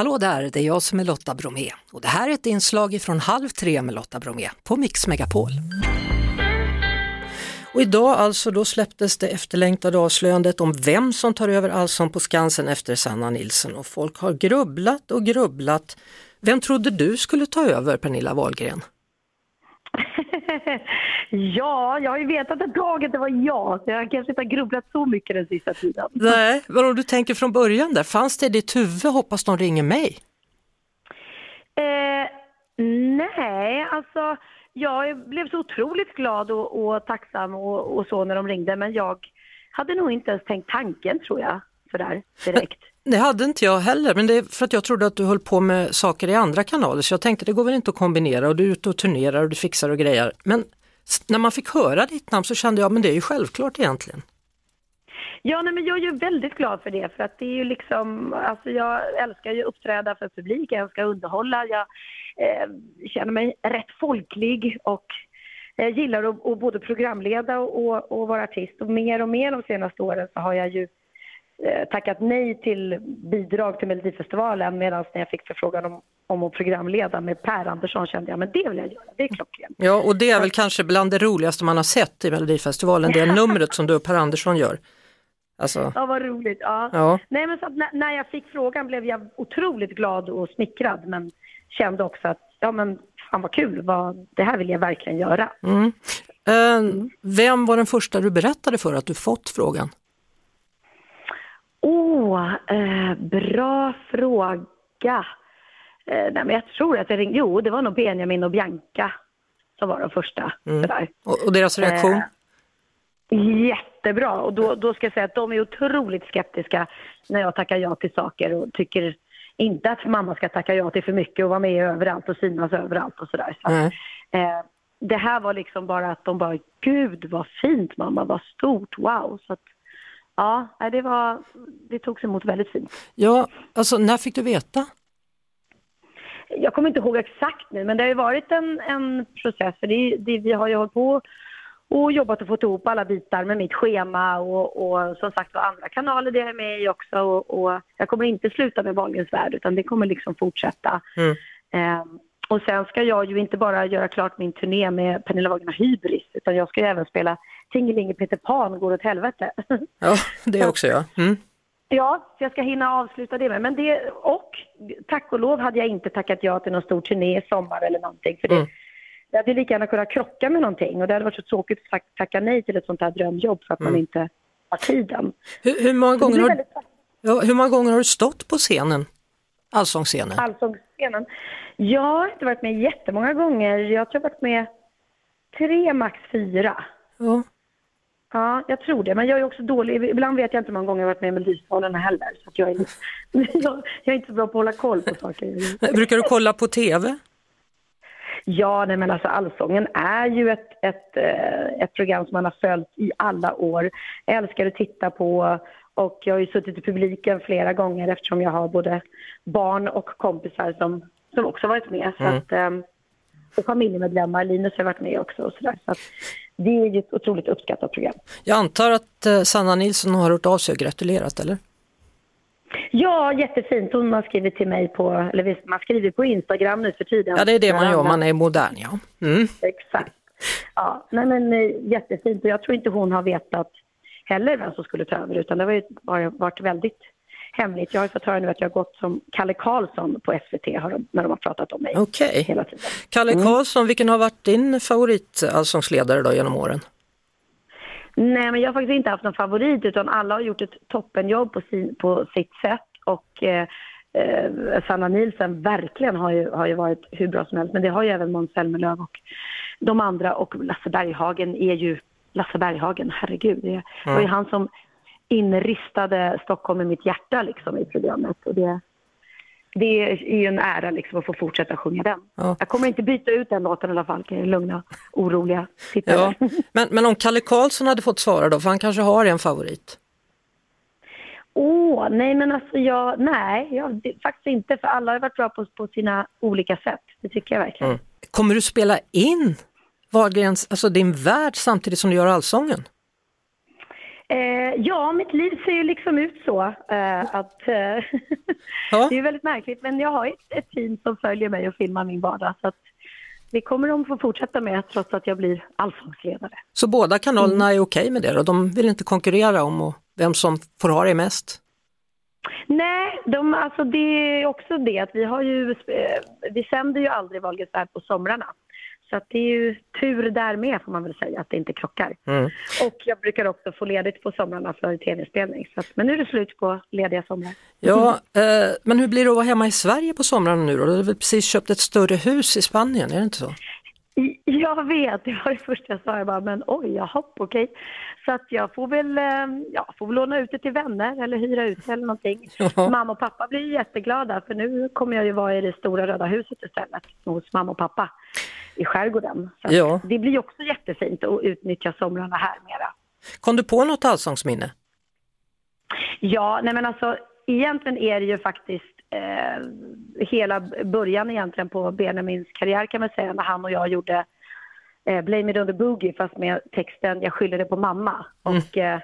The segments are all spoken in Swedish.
Hallå där, det är jag som är Lotta Bromé och det här är ett inslag från Halv tre med Lotta Bromé på Mix Megapol. Och idag alltså då släpptes det efterlängtade avslöjandet om vem som tar över Allsång på Skansen efter Sanna Nilsson och folk har grubblat och grubblat. Vem trodde du skulle ta över Pernilla Wahlgren? ja, jag har ju vetat ett tag att det var jag, så jag kanske inte har grubblat så mycket den sista tiden. Nej, men om du tänker från början där, fanns det i ditt huvud, hoppas de ringer mig? Eh, nej, alltså jag blev så otroligt glad och, och tacksam och, och, så när de ringde, men jag hade nog inte ens tänkt tanken tror jag, sådär direkt. Det hade inte jag heller, men det är för att jag trodde att du höll på med saker i andra kanaler, så jag tänkte det går väl inte att kombinera och du är ute och turnerar och du fixar och grejer. Men när man fick höra ditt namn så kände jag, men det är ju självklart egentligen. Ja, nej, men jag är ju väldigt glad för det, för att det är ju liksom, alltså jag älskar ju uppträda för publik, jag älskar underhålla, jag eh, känner mig rätt folklig och jag gillar att, att både programleda och, och, vara artist. Och mer och mer de senaste åren så har jag ju tackat nej till bidrag till Melodifestivalen medan när jag fick förfrågan om, om att programleda med Per Andersson kände jag men det vill jag göra, det är klockrent. Ja och det är väl kanske bland det roligaste man har sett i Melodifestivalen, det numret som du och Per Andersson gör. Alltså... Ja, vad roligt. Ja. ja. Nej, men så när, när jag fick frågan blev jag otroligt glad och smickrad men kände också att ja men fan vad kul, vad, det här vill jag verkligen göra. Mm. Eh, vem var den första du berättade för att du fått frågan? Eh, bra fråga. Eh, nej, men jag tror att jag ringde, jo det var nog Benjamin och Bianca som var de första. Mm. Och, och, deras reaktion? Eh, jättebra och då, då ska jag säga att de är otroligt skeptiska när jag tackar ja till saker och tycker inte att mamma ska tacka ja till för mycket och vara med överallt och synas överallt och sådär. Så, mm. eh, det här var liksom bara att de bara, gud vad fint mamma, vad stort, wow. Så att, ja, det var, det togs emot väldigt fint. Ja, alltså när fick du veta? Jag kommer inte ihåg exakt nu, men det har ju varit en, en process, för det, det, vi har ju hållit på och jobbat och fått ihop alla bitar med mitt schema och, och som sagt var andra kanaler det är jag med i också och, och jag kommer inte sluta med Wahlgrens värld utan det kommer liksom fortsätta. Mm. Eh, och sen ska jag ju inte bara göra klart min turné med Pernilla Wahlgren Hybris utan jag ska ju även spela Tingelinge Peter Pan går åt helvete. Ja, det också ja. Mm. Ja, så jag ska hinna avsluta det med. Men det, och tack och lov hade jag inte tackat ja till någon stor turné i sommar eller någonting. För det, mm. Det hade lika gärna kunnat krocka med någonting och det hade varit så tråkigt att tacka nej till ett sånt här drömjobb för att mm. man inte har tiden. Hur, hur, många gånger har, ja, hur många gånger har du stått på scenen? Allsångsscenen? Allsångsscenen? Jag har inte varit med jättemånga gånger. Jag tror jag har varit med tre, max fyra. Ja. Ja, jag tror det. Men jag är också dålig. Ibland vet jag inte hur många gånger jag har varit med i Melodifestivalen heller. Så jag, är, jag, jag är inte så bra på att hålla koll på saker. Brukar du kolla på TV? Ja, nej men alltså Allsången är ju ett, ett, eh, ett program som man har följt i alla år. Jag älskar att titta på och jag har ju suttit i publiken flera gånger eftersom jag har både barn och kompisar som, som också varit med. Så mm. att, ehm, och familjemedlemmar, Linus har varit med också och sådär. Så det är ju ett otroligt uppskattat program. Jag antar att eh, Sanna Nilsson har hört av sig och gratulerat, eller? Ja, jättefint. Hon har skrivit till mig på, eller man skriver på Instagram nu för tiden. Ja, det är det man gör, man är modern ja. Mm. Exakt. Ja, nej men eh, jättefint och jag tror inte hon har vetat heller vem som skulle ta över utan det har ju varit väldigt hemligt. Jag har fått höra nu att jag har gått som Kalle Karlsson på SVT när de har pratat om mig okay. hela tiden. Kalle mm. Karlsson, vilken har varit din favorit allsångsledare då genom åren? Nej, men jag har faktiskt inte haft någon favorit utan alla har gjort ett toppenjobb på, sin, på sitt sätt och eh, eh, Sanna Nielsen verkligen har ju, har ju varit hur bra som helst men det har ju även Måns Zelmerlöw och de andra och Lasse Berghagen är ju Lasse Berghagen, herregud. Det mm. var ju han som inristade Stockholm i mitt hjärta liksom i programmet och det, det är ju en ära liksom att få fortsätta sjunga den. Ja. Jag kommer inte byta ut den låten i alla fall, kan jag lugna oroliga tittare. Ja. Men, men om Kalle Karlsson hade fått svara då, för han kanske har en favorit? Åh, oh, nej men alltså jag, nej, jag, det, faktiskt inte för alla har varit bra på, på sina olika sätt. Det tycker jag verkligen. Mm. Kommer du spela in Wahlgrens, alltså din värld samtidigt som du gör allsången? Eh, ja, mitt liv ser ju liksom ut så. Eh, att, eh, Ja. Det är ju väldigt märkligt, men jag har ett, ett team som följer mig och filmar min vardag. Så att det kommer de få fortsätta med trots att jag blir allsångsledare. Så båda kanalerna Mm. är okej med det och de vill inte konkurrera om och vem som får ha det mest? Nej, de, alltså det är också det att vi har ju, eh, vi sänder ju aldrig Wahlgrens värld på somrarna. Så att det är ju tur där med får man väl säga, att det inte krockar. Mm. Och jag brukar också få ledigt på somrarna för tv-spelning. Så att, men nu är det slut på lediga somrar. Ja, eh, men hur blir det att vara hemma i Sverige på somrarna nu då? Du har väl precis köpt ett större hus i Spanien, är det inte så? Jag vet, det var det första jag sa. Jag bara, men oj, jaha, okej. Så att jag får väl, eh, ja, får väl låna ut det till vänner eller hyra ut det eller någonting. Ja. Mamma och pappa blir jätteglada för nu kommer jag ju vara i det stora röda huset istället hos mamma och pappa i skärgården. Så Ja. Det blir också jättefint att utnyttja somrarna här mera. Kom du på något allsångsminne? Ja, nej men alltså egentligen är det ju faktiskt eh, hela början egentligen på Benjamins karriär kan man säga när han och jag gjorde eh, Blame it on the boogie fast med texten Jag skyller det på mamma. Och eh,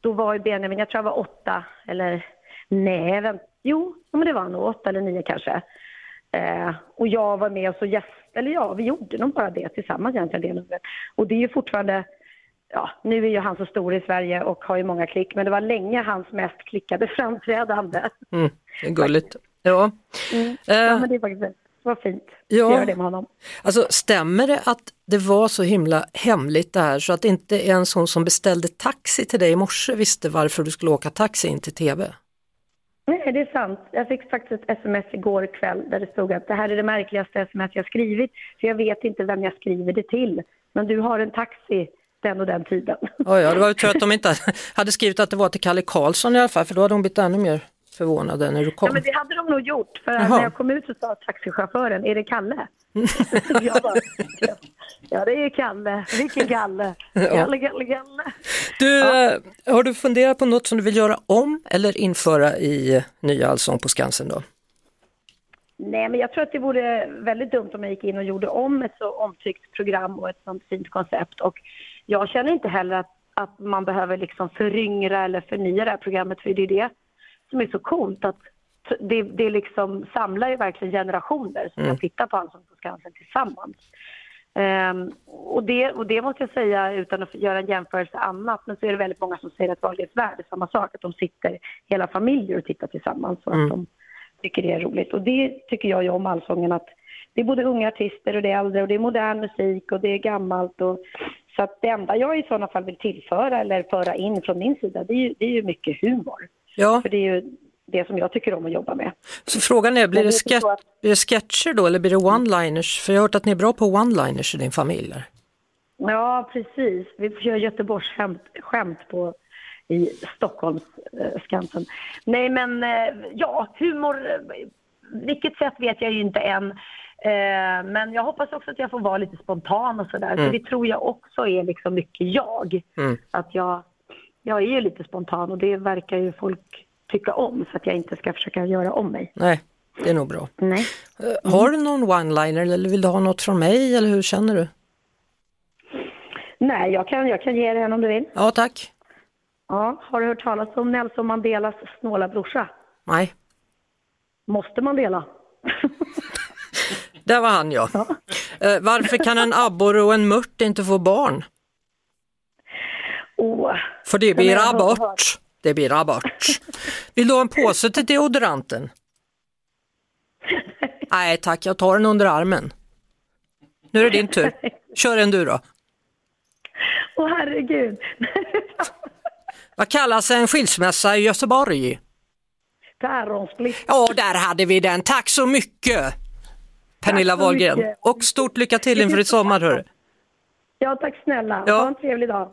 då var ju Benjamin, jag tror jag var åtta eller nej, vänt, jo, men det var nog åtta eller nio kanske. Eh, och jag var med och så gäst, eller ja, vi gjorde nog bara det tillsammans egentligen det numret. Och det är ju fortfarande ja, nu är ju han så stor i Sverige och har ju många klick, men det var länge hans mest klickade framträdande. Mm, det är gulligt. Ja. Ja, Eh, men det är faktiskt var fint Ja. att göra det med honom. alltså stämmer det att det var så himla hemligt det här så att inte ens hon som beställde taxi till dig i morse visste varför du skulle åka taxi in till TV? Nej, det är sant. Jag fick faktiskt ett sms igår kväll där det stod att det här är det märkligaste sms jag skrivit, för jag vet inte vem jag skriver det till. Men du har en taxi den och den tiden. Ja, ja, det var ju tur att de inte hade skrivit att det var till Kalle Karlsson i alla fall för då hade hon blivit ännu mer förvånad när du kom. Ja, men det hade de nog gjort. För Jaha. när jag kom ut så sa taxichauffören, är det Kalle? jag bara, ja, ja, det är Kalle. Vilken Kalle? Kalle, Kalle, Kalle. Du, eh, har du funderat på något som du vill göra om eller införa i nya Allsång på Skansen då? Nej, men jag tror att det vore väldigt dumt om jag gick in och gjorde om ett så omtyckt program och ett sånt fint koncept. Och jag känner inte heller att, att man behöver liksom föryngra eller förnya det här programmet, för det är det som är så coolt. att det, det liksom samlar ju verkligen generationer som kan titta på Allsång på Skansen tillsammans. Ehm, och, det, och det måste jag säga utan att göra en jämförelse annat, men så är det väldigt många som säger att Wahlgrens värld är samma sak, att de sitter hela familjer och tittar tillsammans och att de tycker det är roligt. Och det tycker jag ju om Allsången, att det är både unga artister och det är äldre och det är modern musik och det är gammalt. Och, så att det enda jag i sådana fall vill tillföra eller föra in från min sida, det är ju, det är ju mycket humor. Ja, För det är ju det som jag tycker om att jobba med. så frågan är, blir det, det är att- blir det sketcher då eller blir det one-liners? För jag har hört att ni är bra på one-liners i din familj. Ja, precis. Vi kör Göteborgs skämt, skämt på i Stockholms eh. Nej, men eh, ja, humor. eh, Vilket sätt vet jag ju inte än. Eh, men jag hoppas också att jag får vara lite spontan och sådär. För det tror jag också är liksom mycket jag. Mm. Att jag, jag är ju lite spontan och det verkar ju folk tycka om. Så att jag inte ska försöka göra om mig. Nej, det är nog bra. Nej. Eh, Har du någon one-liner eller vill du ha något från mig eller hur känner du? Nej, jag kan, jag kan ge dig en om du vill. Ja, tack. Ja, har du hört talas om Nelson Mandelas snåla brorsa? Nej, Måste man dela? där var han ja. Eh, varför kan en abborre och en mört inte få barn? För det blir abort. Det blir abort. Vill du ha en påse till deodoranten? Nej tack, jag tar den under armen. Nu är det din tur. Kör en du då. åh herregud. Vad kallas en skilsmässa i Göteborg? Päronsplitt. Ja, där hade vi den. Tack så mycket! Pernilla Wahlgren. Och stort lycka till inför ditt sommar. Hörru. Ja, tack snälla. Ja. Ha en trevlig dag.